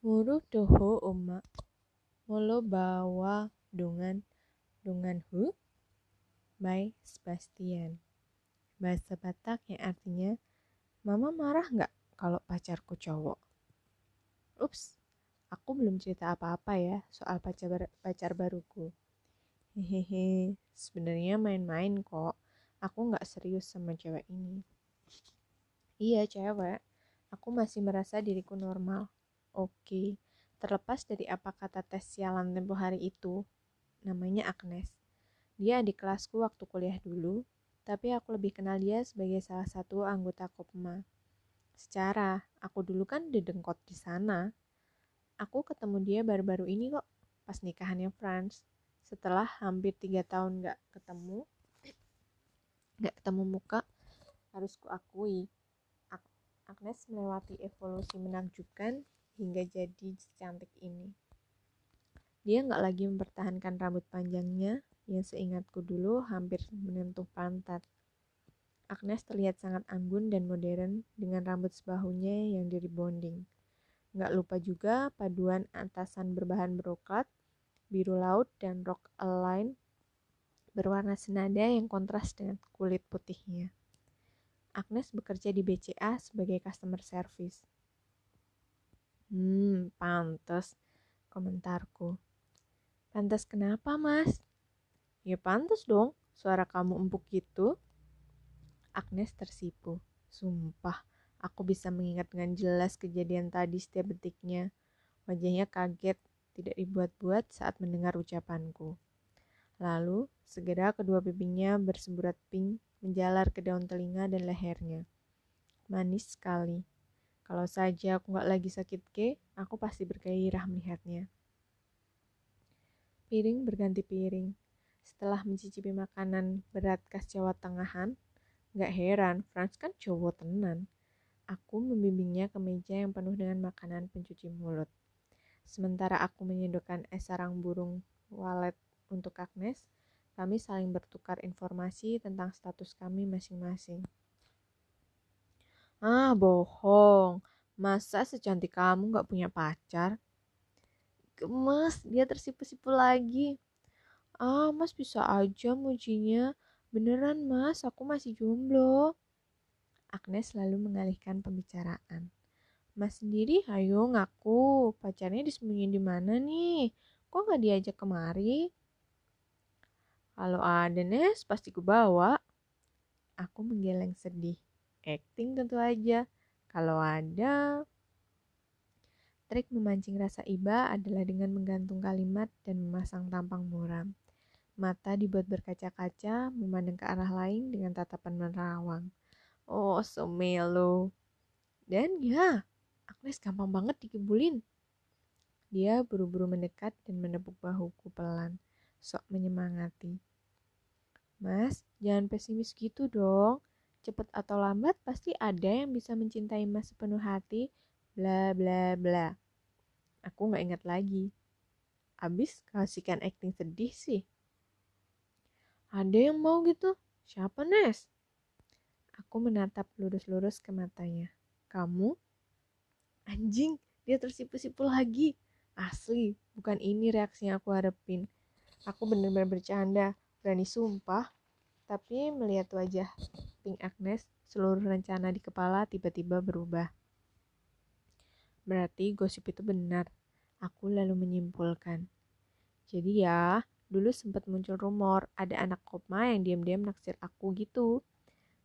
Muru doho uma. Molo bawa dungan dungan hu by Sebastian. Bahasa Batak yang artinya Mama marah nggak kalau pacarku cowok? Ups, aku belum cerita apa-apa ya soal pacar pacar baruku. Hehehe, sebenarnya main-main kok. Aku nggak serius sama cewek ini. Iya cewek, aku masih merasa diriku normal. Oke, terlepas dari apa kata tes sialan tempo hari itu, namanya Agnes. Dia adik kelasku waktu kuliah dulu, tapi aku lebih kenal dia sebagai salah satu anggota Kopma. Secara, aku dulu kan didengkot di sana. Aku ketemu dia baru-baru ini kok, pas nikahannya Franz. Setelah hampir tiga tahun gak ketemu, gak ketemu muka, harus kuakui, Agnes melewati evolusi menakjubkan hingga jadi secantik ini. Dia nggak lagi mempertahankan rambut panjangnya yang seingatku dulu hampir menyentuh pantat. Agnes terlihat sangat anggun dan modern dengan rambut sebahunya yang bonding. Nggak lupa juga paduan atasan berbahan broklat, biru laut, dan rok align berwarna senada yang kontras dengan kulit putihnya. Agnes bekerja di BCA sebagai customer service. Hmm, pantas, komentarku. Pantas kenapa, Mas? Ya pantas dong, suara kamu empuk gitu. Agnes tersipu. Sumpah, aku bisa mengingat dengan jelas kejadian tadi setiap detiknya. Wajahnya kaget, tidak dibuat-buat saat mendengar ucapanku. Lalu, segera kedua pipinya bersemburat pink menjalar ke daun telinga dan lehernya. Manis sekali. Kalau saja aku nggak lagi sakit ke, aku pasti bergairah melihatnya. Piring berganti piring. Setelah mencicipi makanan berat khas Jawa Tengahan, nggak heran, Franz kan cowok tenan. Aku membimbingnya ke meja yang penuh dengan makanan pencuci mulut. Sementara aku menyedokkan es sarang burung walet untuk Agnes, kami saling bertukar informasi tentang status kami masing-masing. Ah, bohong. Masa secantik kamu gak punya pacar? Gemes, dia tersipu-sipu lagi. Ah, mas bisa aja mujinya. Beneran mas, aku masih jomblo. Agnes lalu mengalihkan pembicaraan. Mas sendiri, ayo ngaku. Pacarnya disembunyiin di mana nih? Kok gak diajak kemari? Kalau ada Nes, pasti ku bawa. Aku menggeleng sedih. Acting tentu aja. Kalau ada, trik memancing rasa iba adalah dengan menggantung kalimat dan memasang tampang muram. Mata dibuat berkaca-kaca, memandang ke arah lain dengan tatapan menerawang. Oh, so melo. Dan ya, Agnes gampang banget dikibulin. Dia buru-buru mendekat dan menepuk bahuku pelan, sok menyemangati. Mas, jangan pesimis gitu dong. Cepat atau lambat pasti ada yang bisa mencintai Mas sepenuh hati, bla bla bla. Aku nggak ingat lagi. Abis kasihkan acting sedih sih. Ada yang mau gitu? Siapa Nes? Aku menatap lurus-lurus ke matanya. Kamu? Anjing, dia tersipu-sipu lagi. Asli, bukan ini reaksi yang aku harapin. Aku benar-benar bercanda, berani sumpah. Tapi melihat wajah Pink Agnes, seluruh rencana di kepala tiba-tiba berubah. Berarti gosip itu benar. Aku lalu menyimpulkan. Jadi ya, dulu sempat muncul rumor ada anak kopma yang diam-diam naksir aku gitu.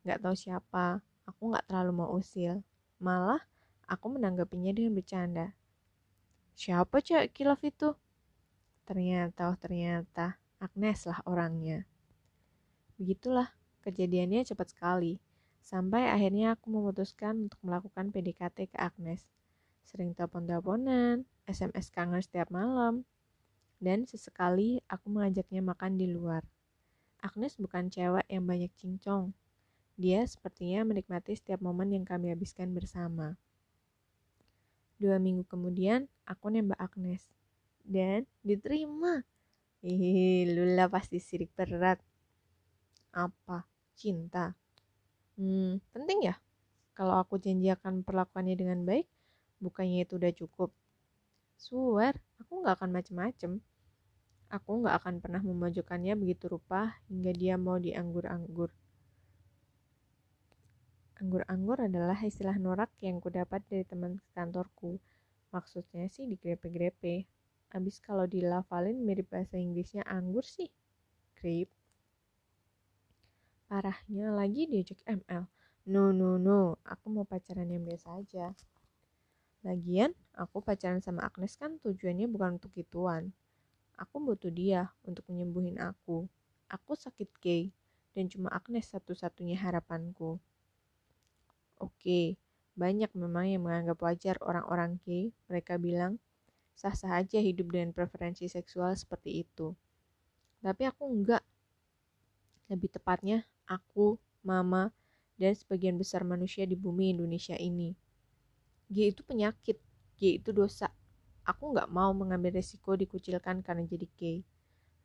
Gak tahu siapa, aku gak terlalu mau usil. Malah, aku menanggapinya dengan bercanda. Siapa cewek kilaf itu? Ternyata, oh ternyata, Agnes lah orangnya. Begitulah, kejadiannya cepat sekali. Sampai akhirnya aku memutuskan untuk melakukan PDKT ke Agnes. Sering telepon-teleponan, SMS kangen setiap malam. Dan sesekali aku mengajaknya makan di luar. Agnes bukan cewek yang banyak cincong. Dia sepertinya menikmati setiap momen yang kami habiskan bersama. Dua minggu kemudian, aku nembak Agnes. Dan diterima. Ih, lula pasti sirik berat. Apa? Cinta. Hmm, penting ya? Kalau aku janji akan perlakuannya dengan baik, bukannya itu udah cukup? Swear, aku nggak akan macem-macem. Aku nggak akan pernah memojokkannya begitu rupa hingga dia mau dianggur-anggur. Anggur-anggur adalah istilah norak yang kudapat dari teman kantorku. Maksudnya sih digrepe-grepe. Abis kalau dilafalin mirip bahasa Inggrisnya anggur sih. Grape. Parahnya lagi diajak ML. No, no, no. Aku mau pacaran yang biasa aja. Lagian, aku pacaran sama Agnes kan tujuannya bukan untuk gituan. Aku butuh dia untuk menyembuhin aku. Aku sakit gay, dan cuma Agnes satu-satunya harapanku. Oke, banyak memang yang menganggap wajar orang-orang gay. Mereka bilang, sah-sah aja hidup dengan preferensi seksual seperti itu. Tapi aku enggak. Lebih tepatnya, aku, mama, dan sebagian besar manusia di bumi Indonesia ini. Gay itu penyakit, gay itu dosa, Aku nggak mau mengambil resiko dikucilkan karena jadi gay.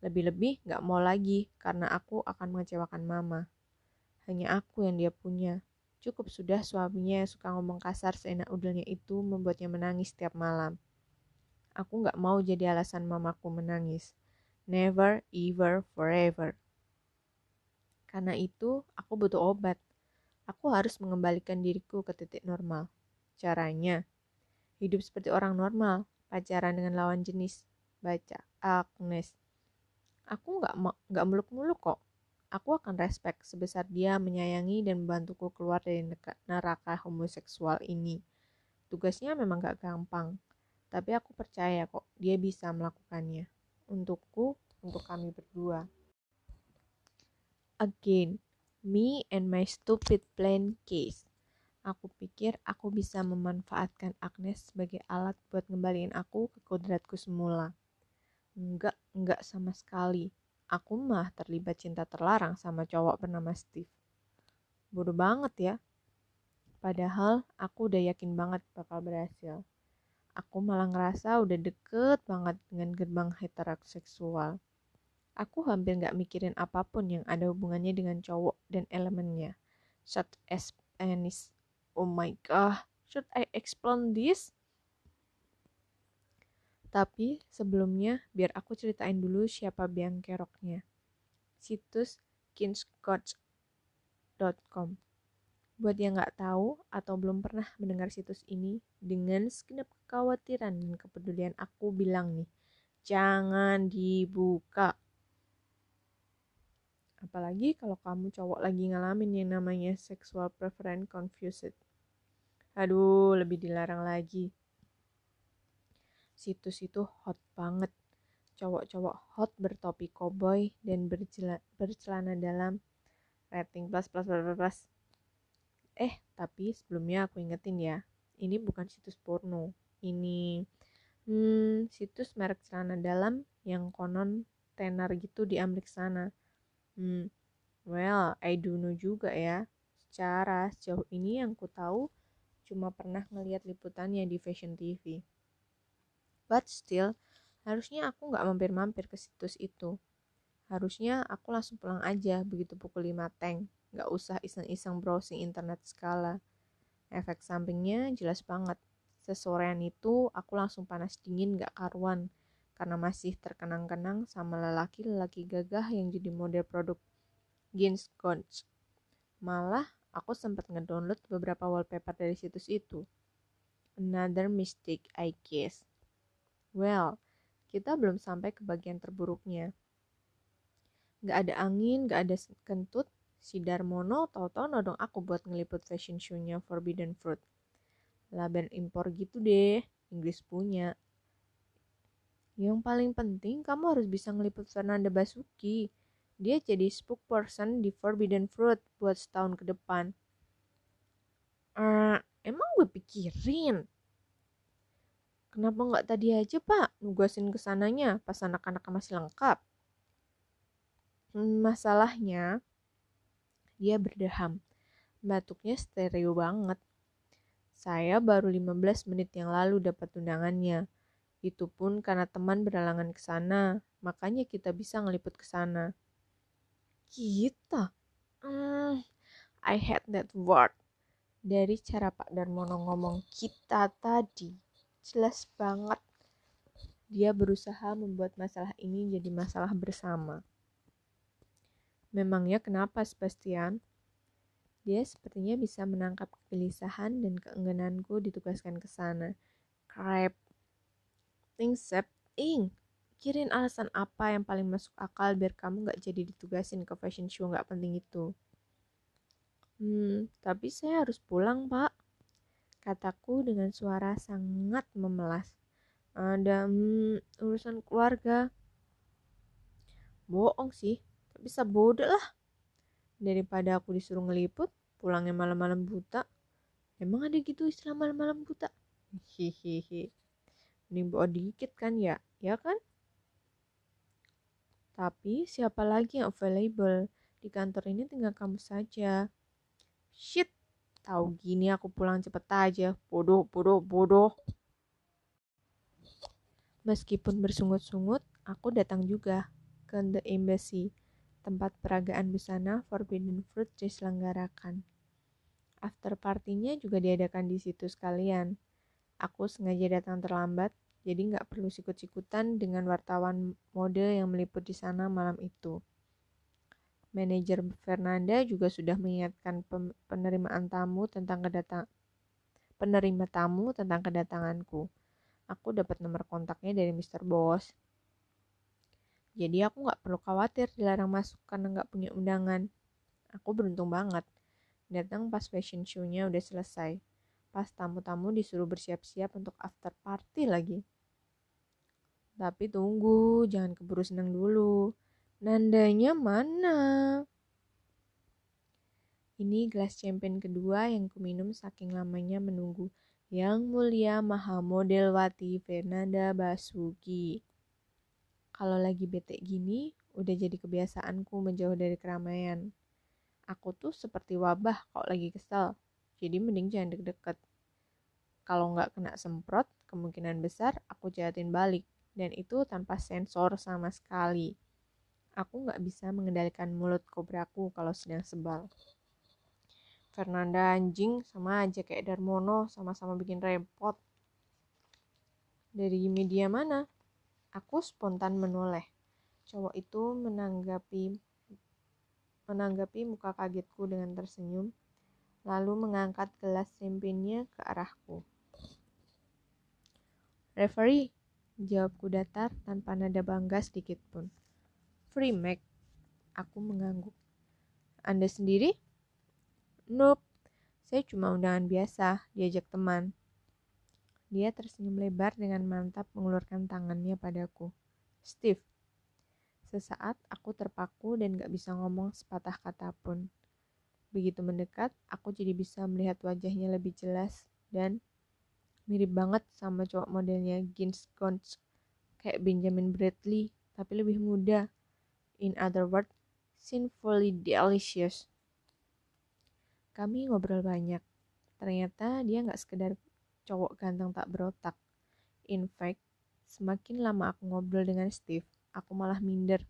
Lebih-lebih nggak mau lagi karena aku akan mengecewakan mama. Hanya aku yang dia punya. Cukup sudah suaminya yang suka ngomong kasar seenak udelnya itu membuatnya menangis setiap malam. Aku nggak mau jadi alasan mamaku menangis. Never, ever, forever. Karena itu, aku butuh obat. Aku harus mengembalikan diriku ke titik normal. Caranya, hidup seperti orang normal, pacaran dengan lawan jenis baca Agnes. Aku nggak nggak muluk-muluk kok. Aku akan respect sebesar dia menyayangi dan membantuku keluar dari neraka homoseksual ini. Tugasnya memang gak gampang tapi aku percaya kok dia bisa melakukannya. Untukku untuk kami berdua again me and my stupid plan case Aku pikir aku bisa memanfaatkan Agnes sebagai alat buat ngembaliin aku ke kodratku semula. Enggak, enggak sama sekali. Aku mah terlibat cinta terlarang sama cowok bernama Steve. Bodoh banget ya. Padahal aku udah yakin banget bakal berhasil. Aku malah ngerasa udah deket banget dengan gerbang heteroseksual. Aku hampir gak mikirin apa pun yang ada hubungannya dengan cowok dan elemennya, such as penis, Oh my god, should I explain this? Tapi sebelumnya biar aku ceritain dulu siapa biang keroknya. Situs kinscoach.com Buat yang nggak tahu atau belum pernah mendengar situs ini, dengan segenap kekhawatiran dan kepedulian aku bilang nih, jangan dibuka. Apalagi kalau kamu cowok lagi ngalamin yang namanya sexual preference confused. Aduh, lebih dilarang lagi. Situs itu hot banget. Cowok-cowok hot bertopi koboi dan bercelana dalam rating plus plus plus plus. Eh, tapi sebelumnya aku ingetin ya, ini bukan situs porno. Ini hmm, situs merek celana dalam yang konon tenar gitu di Amerika sana Hmm, well, I do know juga ya. Secara sejauh ini yang ku tahu cuma pernah ngeliat liputannya di Fashion TV. But still, harusnya aku nggak mampir-mampir ke situs itu. Harusnya aku langsung pulang aja begitu pukul 5 tank. Nggak usah iseng-iseng browsing internet skala. Efek sampingnya jelas banget. Sesorean itu aku langsung panas dingin gak karuan karena masih terkenang-kenang sama lelaki-lelaki gagah yang jadi model produk Gins Gons. Malah aku sempat ngedownload beberapa wallpaper dari situs itu. Another mistake I guess. Well, kita belum sampai ke bagian terburuknya. Gak ada angin, gak ada kentut, si Darmono tau-tau nodong aku buat ngeliput fashion show-nya Forbidden Fruit. Laben impor gitu deh, Inggris punya. Yang paling penting, kamu harus bisa ngeliput Fernanda Basuki. Dia jadi spokesperson di Forbidden Fruit buat setahun ke depan. Uh, emang gue pikirin. Kenapa nggak tadi aja pak nugasin ke sananya pas anak-anak masih lengkap? Hmm, masalahnya dia berdeham. Batuknya stereo banget. Saya baru 15 menit yang lalu dapat undangannya. Itu pun karena teman berhalangan ke sana, makanya kita bisa ngeliput ke sana. Kita? Hmm, I hate that word. Dari cara Pak Darmono ngomong kita tadi, jelas banget dia berusaha membuat masalah ini jadi masalah bersama. Memangnya kenapa Sebastian? Dia sepertinya bisa menangkap kegelisahan dan keenggananku ditugaskan ke sana. Crap. Things ing. Kirin alasan apa yang paling masuk akal biar kamu gak jadi ditugasin ke fashion show gak penting itu. Hmm, tapi saya harus pulang, Pak. Kataku dengan suara sangat memelas ada hmm, urusan keluarga bohong sih tapi bodoh lah daripada aku disuruh ngeliput pulangnya malam-malam buta emang ada gitu istilah malam-malam buta hihihi bawa dikit kan ya ya kan? Tapi siapa lagi yang available? Di kantor ini tinggal kamu saja. Shit tahu gini aku pulang cepet aja. Bodoh bodoh bodoh. Meskipun bersungut-sungut, aku datang juga ke The Embassy, tempat peragaan busana Forbidden Fruit diselenggarakan. After partinya juga diadakan di situ sekalian. Aku sengaja datang terlambat, jadi nggak perlu sikut-sikutan dengan wartawan mode yang meliput di sana malam itu. Manajer Fernanda juga sudah mengingatkan penerimaan tamu tentang kedatang penerima tamu tentang kedatanganku aku dapat nomor kontaknya dari Mr. Bos. Jadi aku nggak perlu khawatir dilarang masuk karena nggak punya undangan. Aku beruntung banget. Datang pas fashion show-nya udah selesai. Pas tamu-tamu disuruh bersiap-siap untuk after party lagi. Tapi tunggu, jangan keburu senang dulu. Nandanya mana? Ini gelas champagne kedua yang kuminum saking lamanya menunggu yang Mulia Maha Modelwati Fernanda Basuki. Kalau lagi bete gini, udah jadi kebiasaanku menjauh dari keramaian. Aku tuh seperti wabah kalau lagi kesel, jadi mending jangan deket-deket. Kalau nggak kena semprot, kemungkinan besar aku jahatin balik, dan itu tanpa sensor sama sekali. Aku nggak bisa mengendalikan mulut kobraku kalau sedang sebal. Fernanda anjing sama aja kayak Darmono sama-sama bikin repot. Dari media mana? Aku spontan menoleh. Cowok itu menanggapi menanggapi muka kagetku dengan tersenyum, lalu mengangkat gelas champagne ke arahku. Referee, jawabku datar tanpa nada bangga sedikit pun. Free Mac, aku mengangguk. Anda sendiri? Nope, saya cuma undangan biasa, diajak teman. Dia tersenyum lebar dengan mantap mengeluarkan tangannya padaku. Steve, sesaat aku terpaku dan gak bisa ngomong sepatah kata pun. Begitu mendekat, aku jadi bisa melihat wajahnya lebih jelas dan mirip banget sama cowok modelnya Gins Gons, kayak Benjamin Bradley, tapi lebih muda. In other words, sinfully delicious. Kami ngobrol banyak. Ternyata dia nggak sekedar cowok ganteng tak berotak. In fact, semakin lama aku ngobrol dengan Steve, aku malah minder.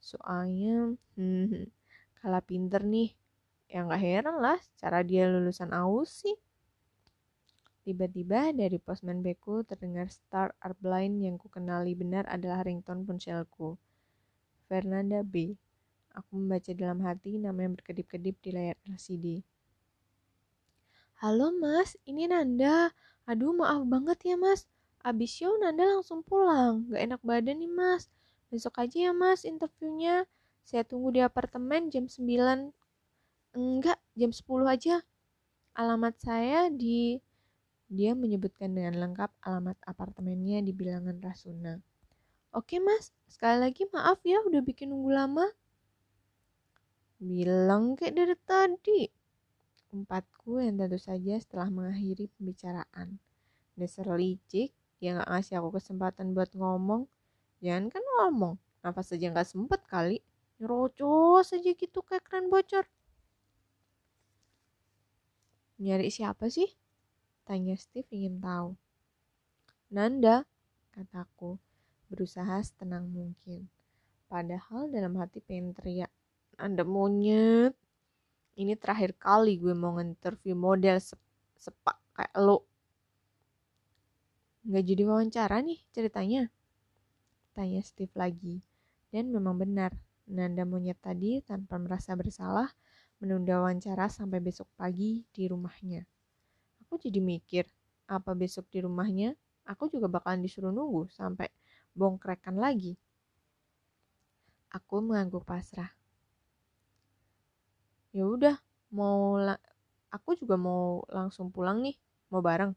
Soalnya, hmm, kalah pinter nih. Ya nggak heran lah, cara dia lulusan AUS sih. Tiba-tiba dari postman beku terdengar Star Art Blind yang kukenali benar adalah ringtone ponselku. Fernanda B. Aku membaca dalam hati nama yang berkedip-kedip di layar LCD. Halo mas, ini Nanda. Aduh maaf banget ya mas. Abis show Nanda langsung pulang. Gak enak badan nih mas. Besok aja ya mas interviewnya. Saya tunggu di apartemen jam 9. Enggak, jam 10 aja. Alamat saya di... Dia menyebutkan dengan lengkap alamat apartemennya di bilangan Rasuna. Oke mas, sekali lagi maaf ya udah bikin nunggu lama. Bilang kayak dari tadi. Umpatku yang tentu saja setelah mengakhiri pembicaraan. Dasar licik, dia gak ngasih aku kesempatan buat ngomong. Jangan kan ngomong, nafas saja gak sempet kali. Nyerocos aja gitu kayak keren bocor. Nyari siapa sih? Tanya Steve ingin tahu. Nanda, kataku, berusaha setenang mungkin. Padahal dalam hati pengen teriak, Nanda monyet ini terakhir kali gue mau nginterview model sep sepak kayak lo nggak jadi wawancara nih ceritanya Tanya Steve lagi. Dan memang benar, Nanda monyet tadi tanpa merasa bersalah menunda wawancara sampai besok pagi di rumahnya. Aku jadi mikir, apa besok di rumahnya aku juga bakalan disuruh nunggu sampai bongkrekan lagi. Aku mengangguk pasrah. Ya udah, mau aku juga mau langsung pulang nih, mau bareng.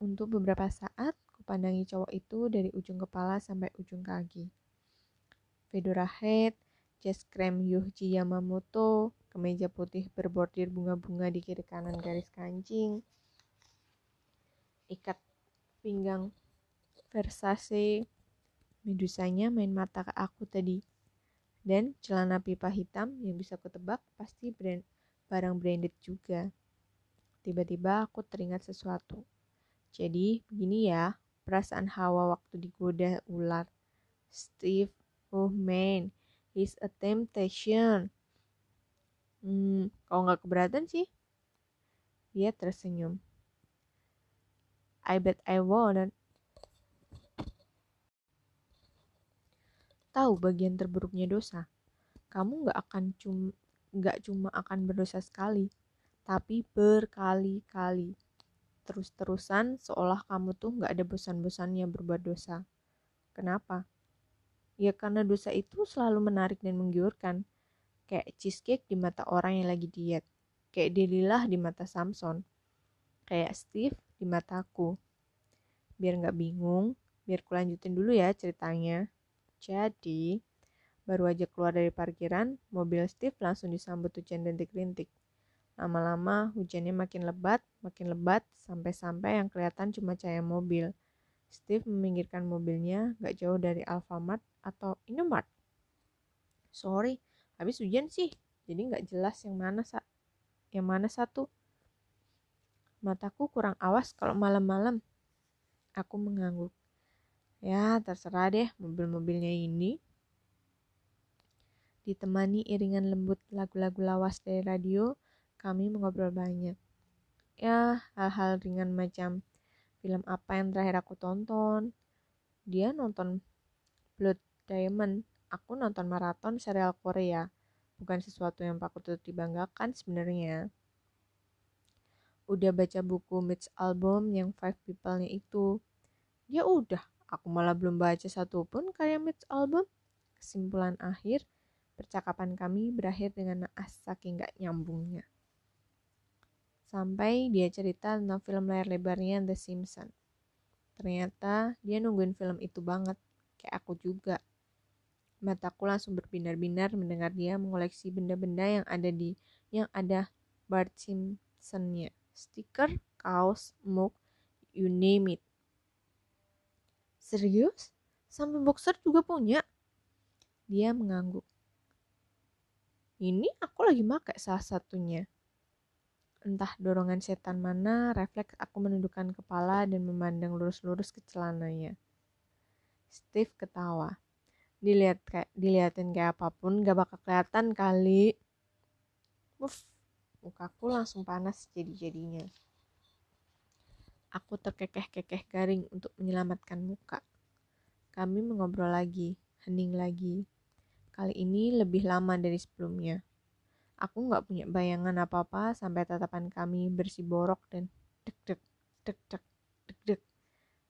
Untuk beberapa saat, kupandangi cowok itu dari ujung kepala sampai ujung kaki. Fedora head, jas krem Yuji Yamamoto, kemeja putih berbordir bunga-bunga di kiri kanan garis kancing, ikat pinggang Versace, medusanya main mata ke aku tadi, dan celana pipa hitam yang bisa kutebak pasti brand barang branded juga. Tiba-tiba aku teringat sesuatu. Jadi, begini ya, perasaan Hawa waktu digoda ular. Steve Oh man, he's a temptation. Hmm, kalau nggak keberatan sih. Dia tersenyum. I bet I won't. Tahu bagian terburuknya dosa. Kamu nggak akan cuma nggak cuma akan berdosa sekali, tapi berkali-kali. Terus-terusan seolah kamu tuh nggak ada bosan-bosannya berbuat dosa. Kenapa? Ya karena dosa itu selalu menarik dan menggiurkan. Kayak cheesecake di mata orang yang lagi diet. Kayak Delilah di mata Samson. Kayak Steve di mataku. Biar nggak bingung, biar kulanjutin dulu ya ceritanya. Jadi, baru aja keluar dari parkiran, mobil Steve langsung disambut hujan rintik-rintik. Lama-lama hujannya makin lebat, makin lebat, sampai-sampai yang kelihatan cuma cahaya mobil. Steve meminggirkan mobilnya gak jauh dari Alfamart atau Indomart. Sorry, habis hujan sih, jadi gak jelas yang mana sa yang mana satu. Mataku kurang awas kalau malam-malam. Aku mengangguk. Ya, terserah deh mobil-mobilnya ini. Ditemani iringan lembut lagu-lagu lawas dari radio, kami mengobrol banyak. Ya, hal-hal ringan macam film apa yang terakhir aku tonton. Dia nonton Blood Diamond. Aku nonton maraton serial Korea. Bukan sesuatu yang patut dibanggakan sebenarnya. Udah baca buku Mitch album yang Five People-nya itu. Ya udah, aku malah belum baca satupun karya Mitch album. Kesimpulan akhir, percakapan kami berakhir dengan naas saking gak nyambungnya. Sampai dia cerita tentang film layar lebarnya The Simpsons. Ternyata dia nungguin film itu banget, kayak aku juga. Mataku langsung berbinar-binar mendengar dia mengoleksi benda-benda yang ada di yang ada Bart Simpsonnya. Stiker, kaos, mug, you name it. Serius? Sampai boxer juga punya? Dia mengangguk. Ini aku lagi pakai salah satunya. Entah dorongan setan mana, refleks aku menundukkan kepala dan memandang lurus-lurus ke celananya. Steve ketawa. Dilihat kayak diliatin kayak apa pun gak bakal kelihatan kali. Uff, mukaku langsung panas jadi-jadinya. Aku terkekeh-kekeh garing untuk menyelamatkan muka. Kami mengobrol lagi, hening lagi. Kali ini lebih lama dari sebelumnya. Aku nggak punya bayangan apa-apa sampai tatapan kami borok dan deg-deg, deg-deg, deg-deg.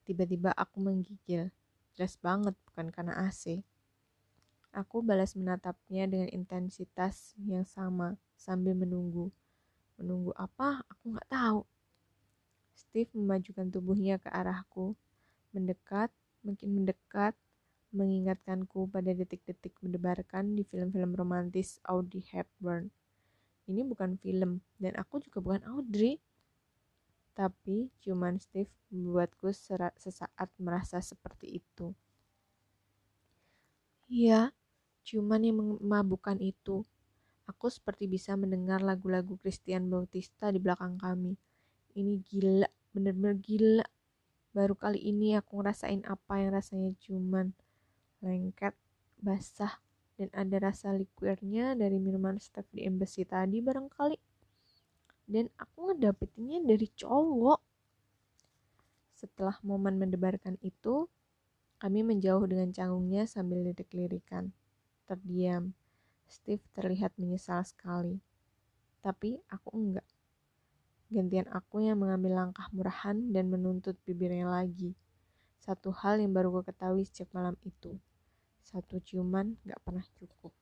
Tiba-tiba aku menggigil. Jelas banget, bukan karena AC. Aku balas menatapnya dengan intensitas yang sama sambil menunggu. Menunggu apa? Aku nggak tahu. Steve memajukan tubuhnya ke arahku, mendekat, makin mendekat, mengingatkanku pada detik-detik mendebarkan di film-film romantis Audrey Hepburn. Ini bukan film, dan aku juga bukan Audrey. Tapi cuman Steve membuatku sesaat merasa seperti itu. Iya, cuman yang memabukkan itu. Aku seperti bisa mendengar lagu-lagu Christian Bautista di belakang kami. Ini gila, bener-bener gila. Baru kali ini aku ngerasain apa yang rasanya cuman lengket, basah, dan ada rasa liquirnya dari minuman Steph di embassy tadi barangkali. Dan aku ngedapetinnya dari cowok. Setelah momen mendebarkan itu, Kami menjauh dengan canggungnya sambil lirik-lirikan. Terdiam. Steve terlihat menyesal sekali. Tapi aku enggak. Gantian aku yang mengambil langkah murahan dan menuntut bibirnya lagi. Satu hal yang baru gue ketahui sejak malam itu. Satu ciuman gak pernah cukup.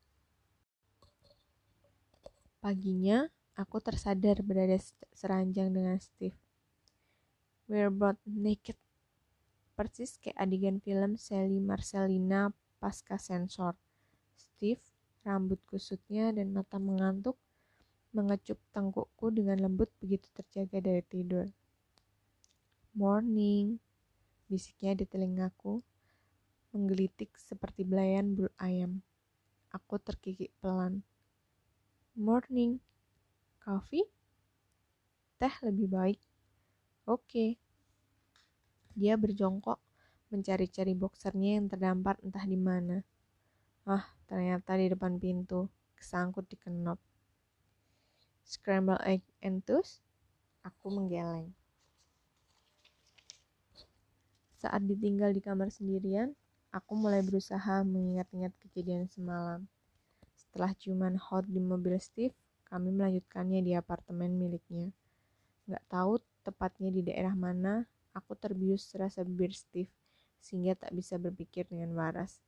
Paginya, aku tersadar berada seranjang dengan Steve. We're both naked. Persis kayak adegan film Sally Marcelina pasca sensor. Steve, rambut kusutnya dan mata mengantuk, mengecup tengkukku dengan lembut begitu terjaga dari tidur. Morning, bisiknya di telingaku, menggelitik seperti belayan bulu ayam. Aku terkikik pelan. Morning, coffee? Teh lebih baik. Oke. Okay. Dia berjongkok, mencari-cari boxernya yang terdampar entah di mana. Ah, ternyata di depan pintu, kesangkut di kenop scramble egg and toast, aku menggeleng. Saat ditinggal di kamar sendirian, aku mulai berusaha mengingat-ingat kejadian semalam. Setelah ciuman hot di mobil Steve, kami melanjutkannya di apartemen miliknya. Gak tahu tepatnya di daerah mana, aku terbius rasa bibir Steve, sehingga tak bisa berpikir dengan waras.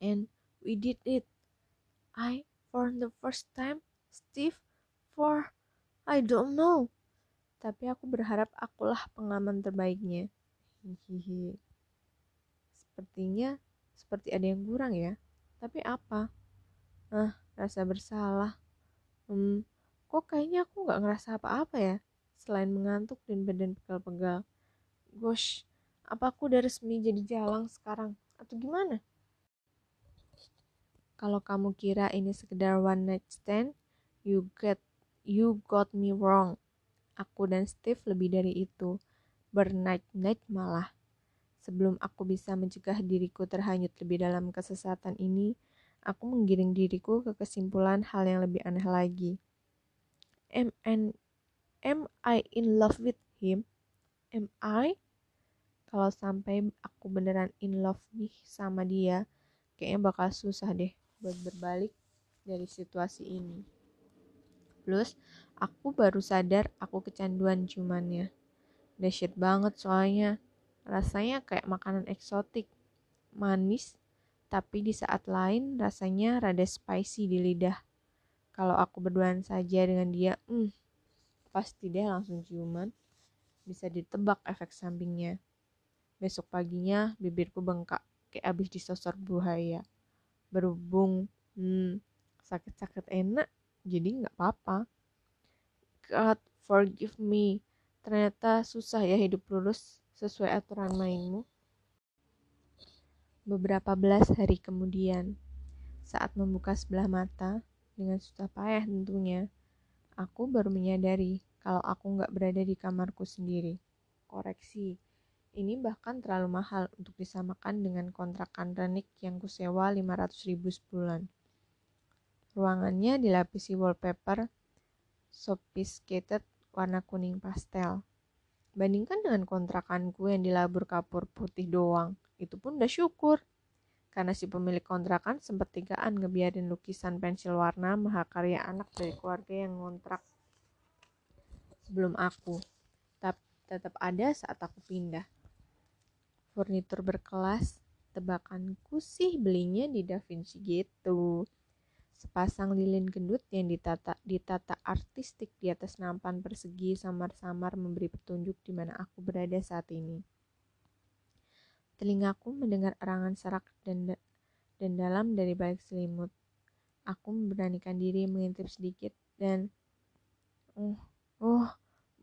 And we did it. I, for the first time, Steve for I don't know. Tapi aku berharap akulah pengaman terbaiknya. Hihihi. Sepertinya seperti ada yang kurang ya. Tapi apa? Ah, rasa bersalah. Hmm, kok kayaknya aku nggak ngerasa apa-apa ya? Selain mengantuk dan badan pegal-pegal. Gosh, apa aku udah resmi jadi jalang sekarang? Atau gimana? Kalau kamu kira ini sekedar one night stand, You get you got me wrong. Aku dan Steve lebih dari itu. Bernight-night malah. Sebelum aku bisa mencegah diriku terhanyut lebih dalam kesesatan ini, aku menggiring diriku ke kesimpulan hal yang lebih aneh lagi. Am, and, am I in love with him? Am I? Kalau sampai aku beneran in love nih sama dia, kayaknya bakal susah deh buat berbalik dari situasi ini. Plus, aku baru sadar aku kecanduan ciumannya. Dahsyat banget soalnya. Rasanya kayak makanan eksotik. Manis, tapi di saat lain rasanya rada spicy di lidah. Kalau aku berduaan saja dengan dia, hmm, pasti deh langsung ciuman. Bisa ditebak efek sampingnya. Besok paginya bibirku bengkak kayak abis disosor buaya. Berhubung, hmm, sakit-sakit enak, jadi nggak apa-apa. God forgive me. Ternyata susah ya hidup lurus sesuai aturan mainmu. Beberapa belas hari kemudian saat membuka sebelah mata dengan susah payah tentunya aku baru menyadari kalau aku nggak berada di kamarku sendiri. Koreksi ini bahkan terlalu mahal untuk disamakan dengan kontrakan renik yang kusewa 500 ribu sebulan. Ruangannya dilapisi wallpaper sophisticated warna kuning pastel. Bandingkan dengan kontrakanku yang dilabur kapur putih doang, itu pun udah syukur. Karena si pemilik kontrakan sempat tigaan ngebiarin lukisan pensil warna mahakarya anak dari keluarga yang ngontrak sebelum aku. Tetap ada saat aku pindah. Furnitur berkelas, tebakanku sih belinya di Da Vinci gitu. Sepasang lilin gendut yang ditata, ditata artistik di atas nampan persegi samar-samar memberi petunjuk di mana aku berada saat ini. Telingaku mendengar erangan serak dan, dan dalam dari balik selimut. Aku memberanikan diri mengintip sedikit dan oh, oh,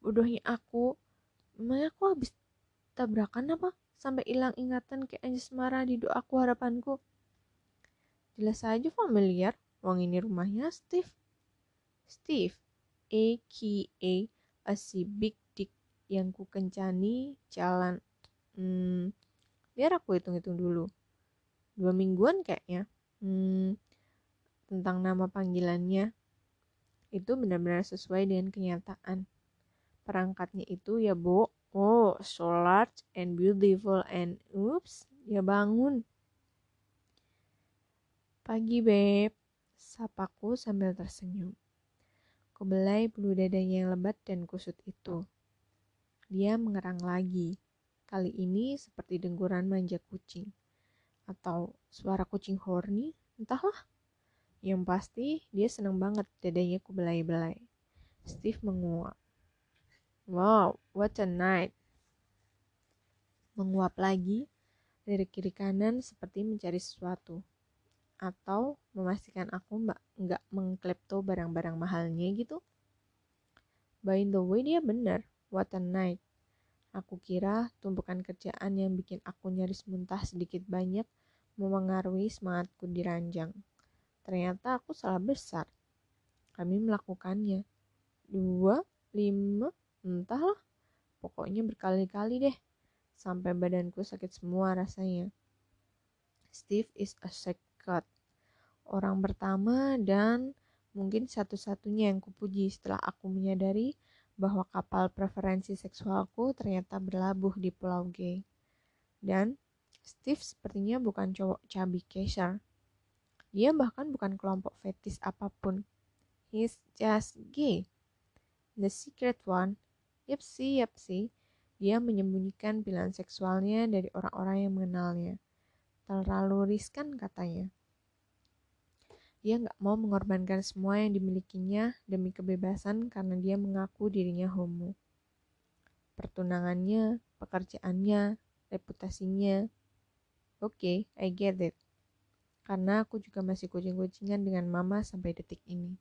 bodohnya aku. Memangnya aku habis tabrakan apa? Sampai hilang ingatan kayak Anjis marah di doaku harapanku. Jelas saja familiar, Wong ini rumahnya Steve. Steve, a.k.a. a si big dick yang ku kencani jalan. Hmm, biar aku hitung-hitung dulu. Dua mingguan kayaknya. Hmm, tentang nama panggilannya. Itu benar-benar sesuai dengan kenyataan. Perangkatnya itu ya, Bo, Oh, so large and beautiful and oops, dia bangun. Pagi, Beb. Sapaku sambil tersenyum. Kubelai bulu dadanya yang lebat dan kusut itu. Dia mengerang lagi. Kali ini seperti dengkuran manja kucing. Atau suara kucing horny, entahlah. Yang pasti dia senang banget dadanya kubelai-belai. Steve menguap. Wow, what a night. Menguap lagi dari kiri kanan seperti mencari sesuatu. Atau memastikan aku mbak nggak mengklepto barang-barang mahalnya gitu. By the way dia benar, what a night. Aku kira tumpukan kerjaan yang bikin aku nyaris muntah sedikit banyak memengaruhi semangatku di ranjang. Ternyata aku salah besar. Kami melakukannya. Dua, lima, entahlah pokoknya berkali-kali deh sampai badanku sakit semua rasanya Steve is a secret orang pertama dan mungkin satu-satunya yang kupuji setelah aku menyadari bahwa kapal preferensi seksualku ternyata berlabuh di pulau gay dan Steve sepertinya bukan cowok cabi Kesher. Dia bahkan bukan kelompok fetis apa pun. He's just gay. The secret one Yap sih, yap sih. Dia menyembunyikan pilihan seksualnya dari orang-orang yang mengenalnya. Terlalu riskan katanya. Dia nggak mau mengorbankan semua yang dimilikinya demi kebebasan karena dia mengaku dirinya homo. Pertunangannya, pekerjaannya, reputasinya. Oke, okay, I get it. Karena aku juga masih kucing-kucingan dengan mama sampai detik ini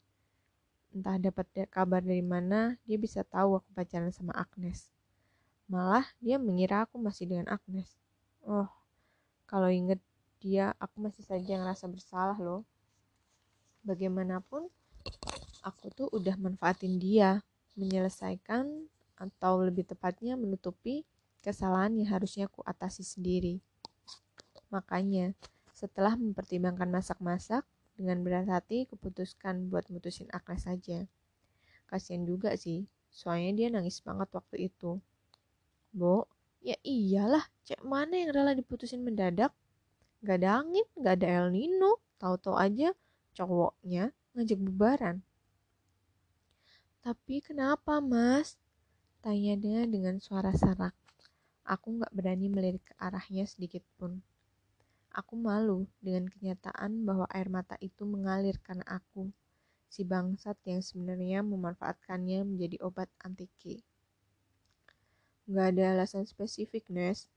entah dapat kabar dari mana, dia bisa tahu aku pacaran sama Agnes. Malah dia mengira aku masih dengan Agnes. Oh, kalau inget dia, aku masih saja ngerasa bersalah loh. Bagaimanapun, aku tuh udah manfaatin dia, menyelesaikan atau lebih tepatnya menutupi kesalahan yang harusnya aku atasi sendiri. Makanya, setelah mempertimbangkan masak-masak, dengan berat hati, keputuskan buat mutusin Agnes saja. Kasian juga sih, soalnya dia nangis banget waktu itu. Bo, ya iyalah, cek mana yang rela diputusin mendadak? Gak ada angin, gak ada El Nino, tahu-tahu aja cowoknya ngajak bubaran. Tapi kenapa mas? Tanya dia dengan suara sarak. Aku gak berani melirik ke arahnya sedikit pun. Aku malu dengan kenyataan bahwa air mata itu mengalir karena aku, si bangsat yang sebenarnya memanfaatkannya menjadi obat anti K. Gak ada alasan spesifik, Nes.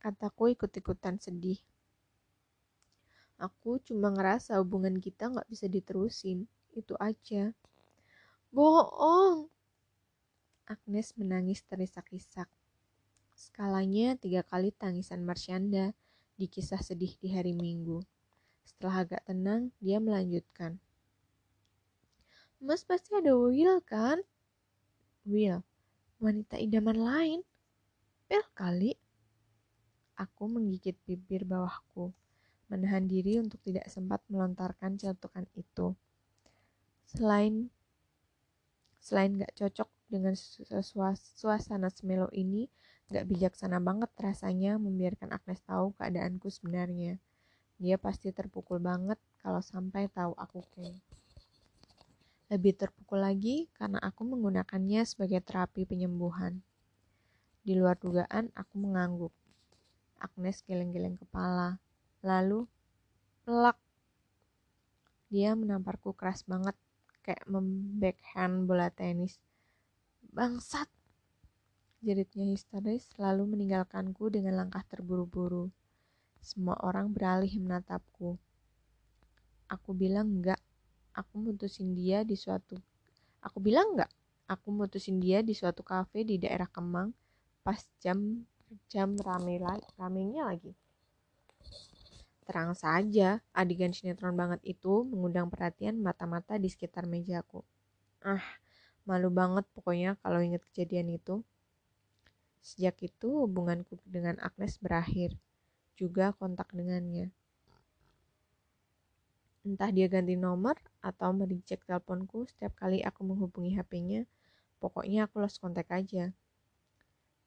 Kataku ikut-ikutan sedih. Aku cuma ngerasa hubungan kita gak bisa diterusin. Itu aja. Bohong! Agnes menangis terisak-isak. Skalanya tiga kali tangisan Marsyanda di kisah sedih di hari Minggu. Setelah agak tenang, dia melanjutkan. Mas pasti ada Will kan? Will, wanita idaman lain. Pel kali. Aku menggigit bibir bawahku, menahan diri untuk tidak sempat melontarkan celutukan itu. Selain selain gak cocok dengan suasana semelo ini, Gak bijaksana banget rasanya membiarkan Agnes tahu keadaanku sebenarnya. Dia pasti terpukul banget kalau sampai tahu aku gay. Lebih terpukul lagi karena aku menggunakannya sebagai terapi penyembuhan. Di luar dugaan, aku mengangguk. Agnes geleng-geleng kepala. Lalu, pelak. Dia menamparku keras banget, kayak membackhand bola tenis. Bangsat, Jeritnya histeris lalu meninggalkanku dengan langkah terburu-buru. Semua orang beralih menatapku. Aku bilang enggak. Aku mutusin dia di suatu Aku bilang enggak. Aku mutusin dia di suatu kafe di daerah Kemang pas jam jam rame ramenya lagi. Terang saja, adegan sinetron banget itu mengundang perhatian mata-mata di sekitar mejaku. Ah, malu banget pokoknya kalau inget kejadian itu. Sejak itu hubunganku dengan Agnes berakhir, juga kontak dengannya. Entah dia ganti nomor atau mereject teleponku setiap kali aku menghubungi HP-nya, pokoknya aku lost kontak aja.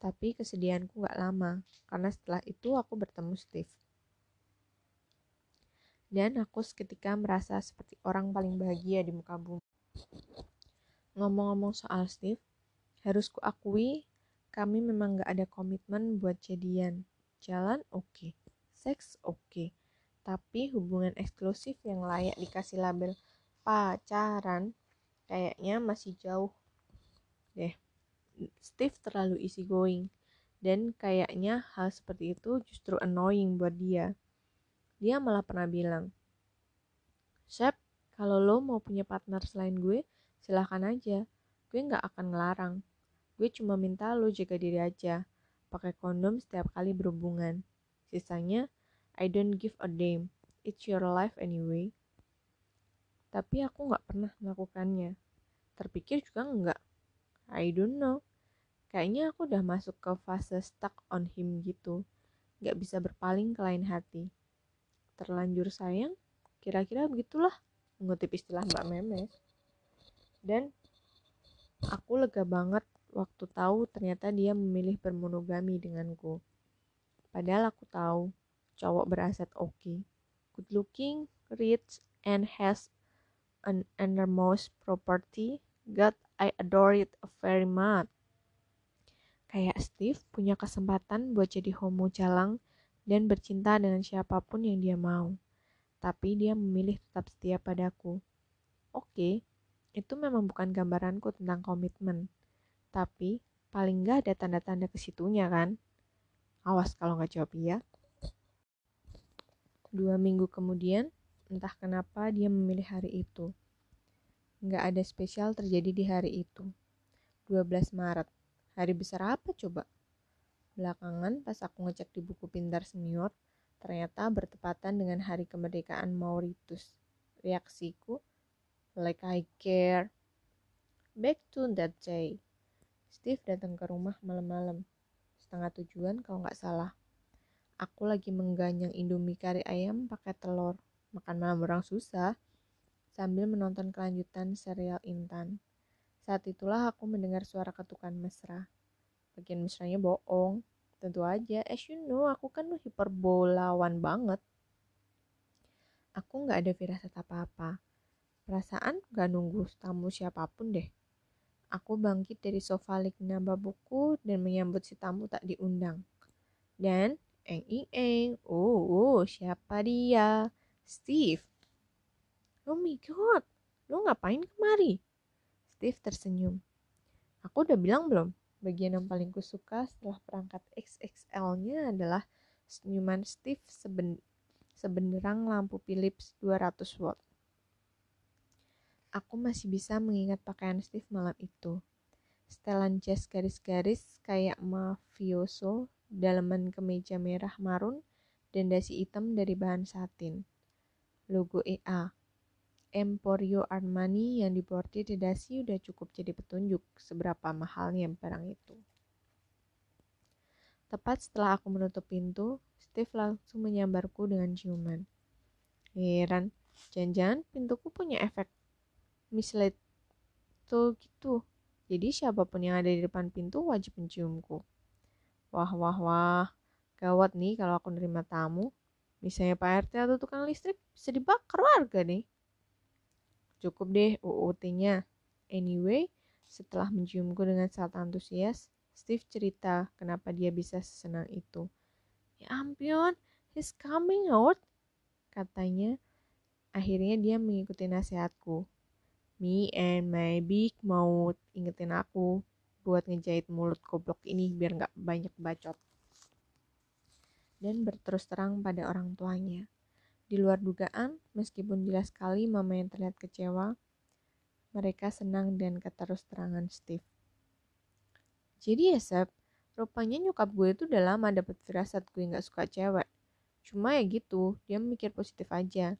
Tapi kesedihanku gak lama, karena setelah itu aku bertemu Steve. Dan aku seketika merasa seperti orang paling bahagia di muka bumi. Ngomong-ngomong soal Steve, harus kuakui kami memang gak ada komitmen buat jadian. Jalan oke, okay. seks oke, okay. tapi hubungan eksklusif yang layak dikasih label pacaran kayaknya masih jauh deh. Steve terlalu easy going dan kayaknya hal seperti itu justru annoying buat dia. Dia malah pernah bilang, Shep, kalau lo mau punya partner selain gue, silahkan aja. Gue gak akan ngelarang. Gue cuma minta lo jaga diri aja. Pakai kondom setiap kali berhubungan. Sisanya, I don't give a damn. It's your life anyway. Tapi aku gak pernah melakukannya. Terpikir juga enggak. I don't know. Kayaknya aku udah masuk ke fase stuck on him gitu. Gak bisa berpaling ke lain hati. Terlanjur sayang, kira-kira begitulah mengutip istilah Mbak Memes. Dan aku lega banget waktu tahu ternyata dia memilih bermonogami denganku. Padahal aku tahu cowok beraset oke, okay, good looking, rich, and has an enormous property. God, I adore it very much. Kayak Steve punya kesempatan buat jadi homo jalang dan bercinta dengan siapa pun yang dia mau tapi dia memilih tetap setia padaku. Oke, itu memang bukan gambaranku tentang komitmen, tapi paling nggak ada tanda-tanda ke situnya kan? Awas kalau nggak jawab iya. Dua minggu kemudian, entah kenapa dia memilih hari itu. Nggak ada spesial terjadi di hari itu. 12 Maret. Hari besar apa coba? Belakangan pas aku ngecek di buku pintar senior, ternyata bertepatan dengan hari kemerdekaan Mauritius. Reaksiku, like I care. Back to that day. Steve datang ke rumah malam-malam. Setengah tujuan kalau nggak salah. Aku lagi mengganyang indomie kari ayam pakai telur. Makan malam orang susah. Sambil menonton kelanjutan serial Intan. Saat itulah aku mendengar suara ketukan mesra. Bagian mesranya bohong tentu aja as you know aku kan hiperbolawan banget aku nggak ada firasat apa-apa perasaan gak nunggu tamu siapa pun deh aku bangkit dari sofa lik nambah buku dan menyambut si tamu tak diundang. Dan eng ing eng oh, oh siapa dia? Steve. Oh my god lo ngapain kemari? Steve tersenyum. Aku udah bilang belum? Bagian yang paling kusuka setelah perangkat XXL-nya adalah senyuman Steve seben sebenderang lampu Philips 200 watt. Aku masih bisa mengingat pakaian Steve malam itu. Setelan jas garis-garis kayak mafioso, daleman kemeja merah marun, dan dasi hitam dari bahan satin. Logo EA Emporio Armani yang dibordir di dasi udah cukup jadi petunjuk seberapa mahalnya barang itu. Tepat setelah aku menutup pintu, Steve langsung menyambarku dengan ciuman. Heran, jangan-jangan pintuku punya efek mislead tuh gitu. Jadi siapa pun yang ada di depan pintu wajib menciumku. Wah, wah, wah. Gawat nih kalau aku nerima tamu. Misalnya Pak RT atau tukang listrik bisa dibakar warga nih. Cukup deh UUT-nya. Anyway, setelah menciumku dengan sangat antusias, Steve cerita kenapa dia bisa sesenang itu. Ya ampun, he's coming out, katanya. Akhirnya dia mengikuti nasihatku. Me and my big mau ingetin aku buat ngejahit mulut goblok ini biar nggak banyak bacot. Dan berterus terang pada orang tuanya. Di luar dugaan, meskipun jelas sekali mama yang terlihat kecewa, mereka senang dan keterus-terangan Steve. Jadi ya Sep, rupanya nyokap gue itu udah lama dapet firasat gue gak suka cewek. Cuma ya gitu, dia mikir positif aja.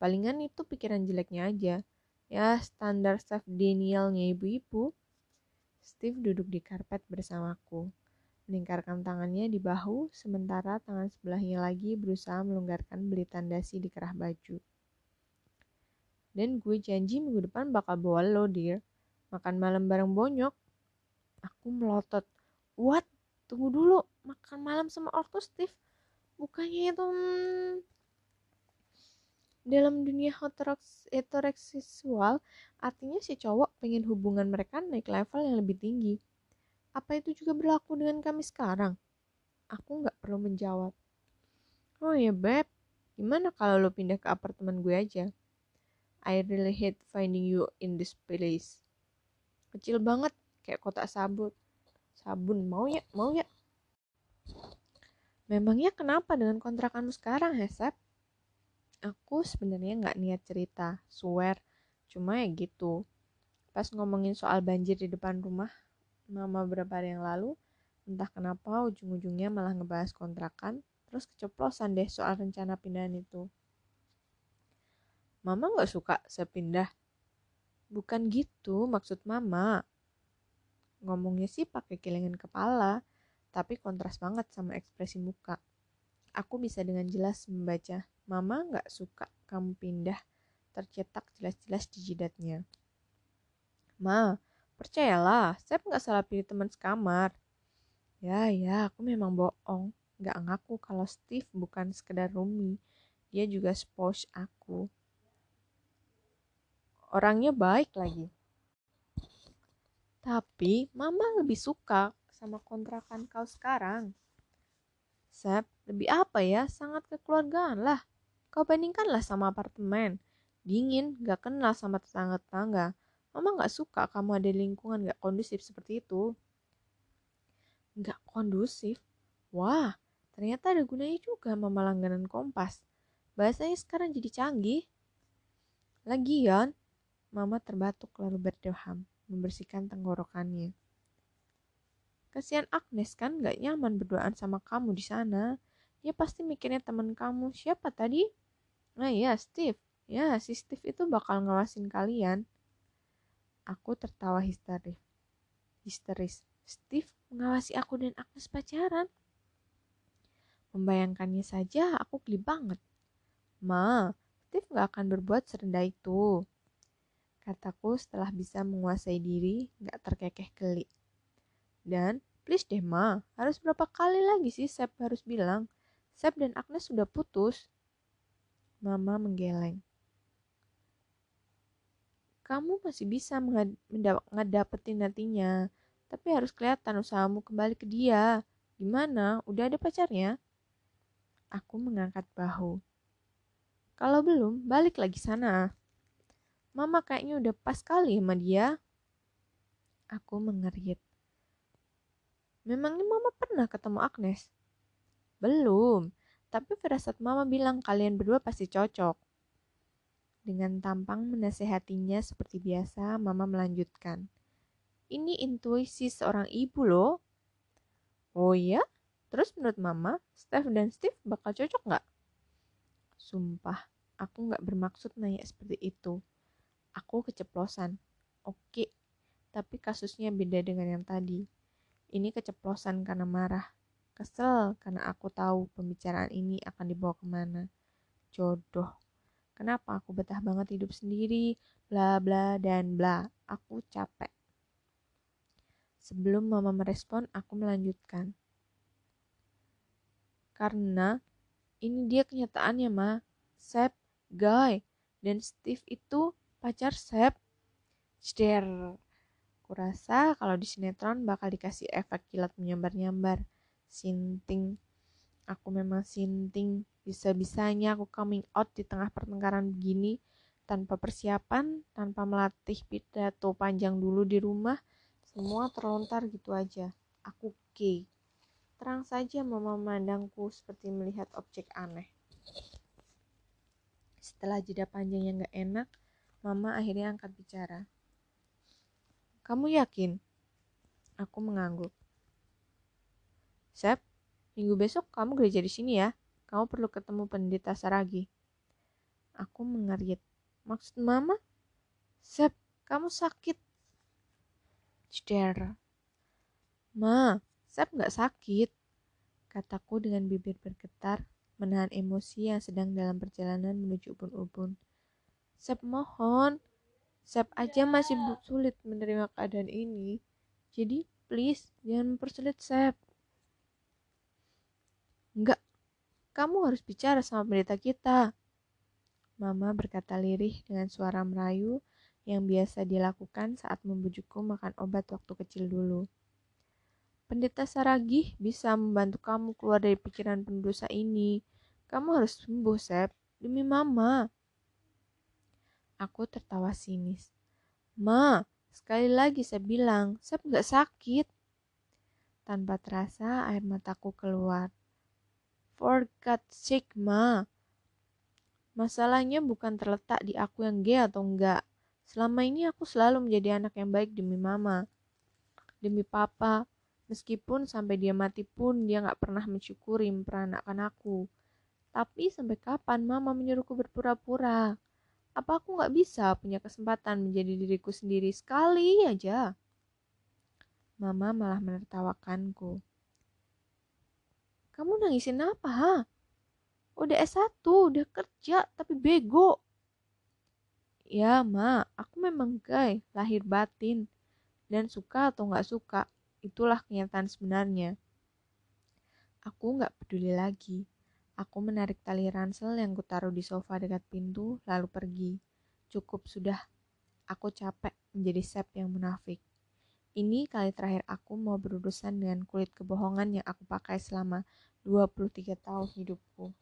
Palingan itu pikiran jeleknya aja. Ya standar self denialnya ibu-ibu. Steve duduk di karpet bersamaku melingkarkan tangannya di bahu, sementara tangan sebelahnya lagi berusaha melonggarkan belitan dasi di kerah baju. Dan gue janji minggu depan bakal bawa lo, dear. Makan malam bareng bonyok. Aku melotot. What tunggu dulu makan malam sama ortu Steve bukannya itu hmm, dalam dunia heteroseksual artinya si cowok pengen hubungan mereka naik level yang lebih tinggi. Apa itu juga berlaku dengan kami sekarang? Aku nggak perlu menjawab. Oh ya beb. Gimana kalau lo pindah ke apartemen gue aja? I really hate finding you in this place. Kecil banget kayak kotak sabun. Sabun mau ya mau ya? Memangnya kenapa dengan kontrakanmu sekarang Hesep aku sebenarnya nggak niat cerita, swear. Cuma ya gitu. Pas ngomongin soal banjir di depan rumah, mama beberapa hari yang lalu, entah kenapa ujung-ujungnya malah ngebahas kontrakan, terus keceplosan deh soal rencana pindahan itu. Mama nggak suka saya pindah. Bukan gitu maksud mama. Ngomongnya sih pakai kilingan kepala, tapi kontras banget sama ekspresi muka. Aku bisa dengan jelas membaca Mama nggak suka kamu pindah, tercetak jelas-jelas di jidatnya. Ma, percayalah, saya nggak salah pilih teman sekamar. Ya, ya, aku memang bohong. Nggak ngaku kalau Steve bukan sekedar Rumi. Dia juga spouse aku. Orangnya baik lagi. Tapi mama lebih suka sama kontrakan kau sekarang. Sep, lebih apa ya? Sangat kekeluargaan lah. Kau bandingkanlah sama apartemen. Dingin, gak kenal sama tetangga-tetangga. Mama gak suka kamu ada lingkungan gak kondusif seperti itu. Gak kondusif? Wah, ternyata ada gunanya juga mama langganan kompas. Bahasanya sekarang jadi canggih. Lagian, mama terbatuk lalu berdoham, membersihkan tenggorokannya. Kasihan Agnes kan gak nyaman berduaan sama kamu di sana. Dia pasti mikirnya teman kamu. Siapa tadi? Nah iya Steve, ya si Steve itu bakal ngawasin kalian. Aku tertawa histeris. Histeris. Steve mengawasi aku dan Agnes pacaran. Membayangkannya saja aku geli banget. Ma, Steve gak akan berbuat serendah itu. Kataku setelah bisa menguasai diri, gak terkekeh geli. Dan, please deh ma, harus berapa kali lagi sih Sep harus bilang, Sep dan Agnes sudah putus. Mama menggeleng. Kamu masih bisa ngedapetin nantinya, tapi harus kelihatan usahamu kembali ke dia. Gimana? Udah ada pacarnya? Aku mengangkat bahu. Kalau belum, balik lagi sana. Mama kayaknya udah pas kali sama dia. Aku mengerit. Memangnya mama pernah ketemu Agnes? Belum, tapi firasat mama bilang kalian berdua pasti cocok. Dengan tampang menasehatinya seperti biasa, mama melanjutkan. Ini intuisi seorang ibu loh. Oh iya? Terus menurut mama, Steph dan Steve bakal cocok nggak? Sumpah, aku nggak bermaksud nanya seperti itu. Aku keceplosan. Oke, tapi kasusnya beda dengan yang tadi. Ini keceplosan karena marah. Kesel karena aku tahu pembicaraan ini akan dibawa ke mana. Jodoh. Kenapa aku betah banget hidup sendiri, bla bla dan bla. Aku capek. Sebelum mama merespon, aku melanjutkan. Karena ini dia kenyataannya, Ma. Sep, Guy, dan Steve itu pacar Sep. Jder. Kurasa kalau di sinetron bakal dikasih efek kilat menyambar-nyambar sinting. Aku memang sinting. Bisa-bisanya aku coming out di tengah pertengkaran begini. Tanpa persiapan tanpa melatih pidato panjang dulu di rumah semua terlontar gitu aja. Aku gay. Terang saja mama memandangku seperti melihat objek aneh. Setelah jeda panjang yang gak enak mama akhirnya angkat bicara. Kamu yakin? Aku mengangguk Sep, minggu besok kamu gereja di sini ya. Kamu perlu ketemu pendeta Saragi. Aku mengerit. Maksud mama? Sep, kamu sakit. Ceder. Ma, Sep gak sakit. Kataku dengan bibir bergetar, menahan emosi yang sedang dalam perjalanan menuju ubun-ubun. Sep mohon, Sep aja masih sulit menerima keadaan ini. Jadi, please, jangan mempersulit Sep. Kamu harus bicara sama pendeta kita. Mama berkata lirih dengan suara merayu yang biasa dilakukan saat membujukku makan obat waktu kecil dulu. Pendeta Saragih bisa membantu kamu keluar dari pikiran pendosa ini. Kamu harus sembuh, Sep. Demi Mama. Aku tertawa sinis. Ma, sekali lagi saya bilang, Sep gak sakit. Tanpa terasa air mataku keluar. For God's sake, Ma. Masalahnya bukan terletak di aku yang gay atau enggak. Selama ini aku selalu menjadi anak yang baik demi mama. Demi papa. Meskipun sampai dia mati pun dia gak pernah mensyukuri memperanakan aku. Tapi sampai kapan mama menyuruhku berpura-pura? Apa aku gak bisa punya kesempatan menjadi diriku sendiri sekali aja? Mama malah menertawakanku. Kamu nangisin apa, ha? Udah S1, udah kerja, tapi bego. Ya, Ma, aku memang gay, lahir batin. Dan suka atau gak suka, itulah kenyataan sebenarnya. Aku gak peduli lagi. Aku menarik tali ransel yang kutaruh di sofa dekat pintu, lalu pergi. Cukup sudah. Aku capek menjadi sep yang munafik. Ini kali terakhir aku mau berurusan dengan kulit kebohongan yang aku pakai selama 23 tahun hidupku.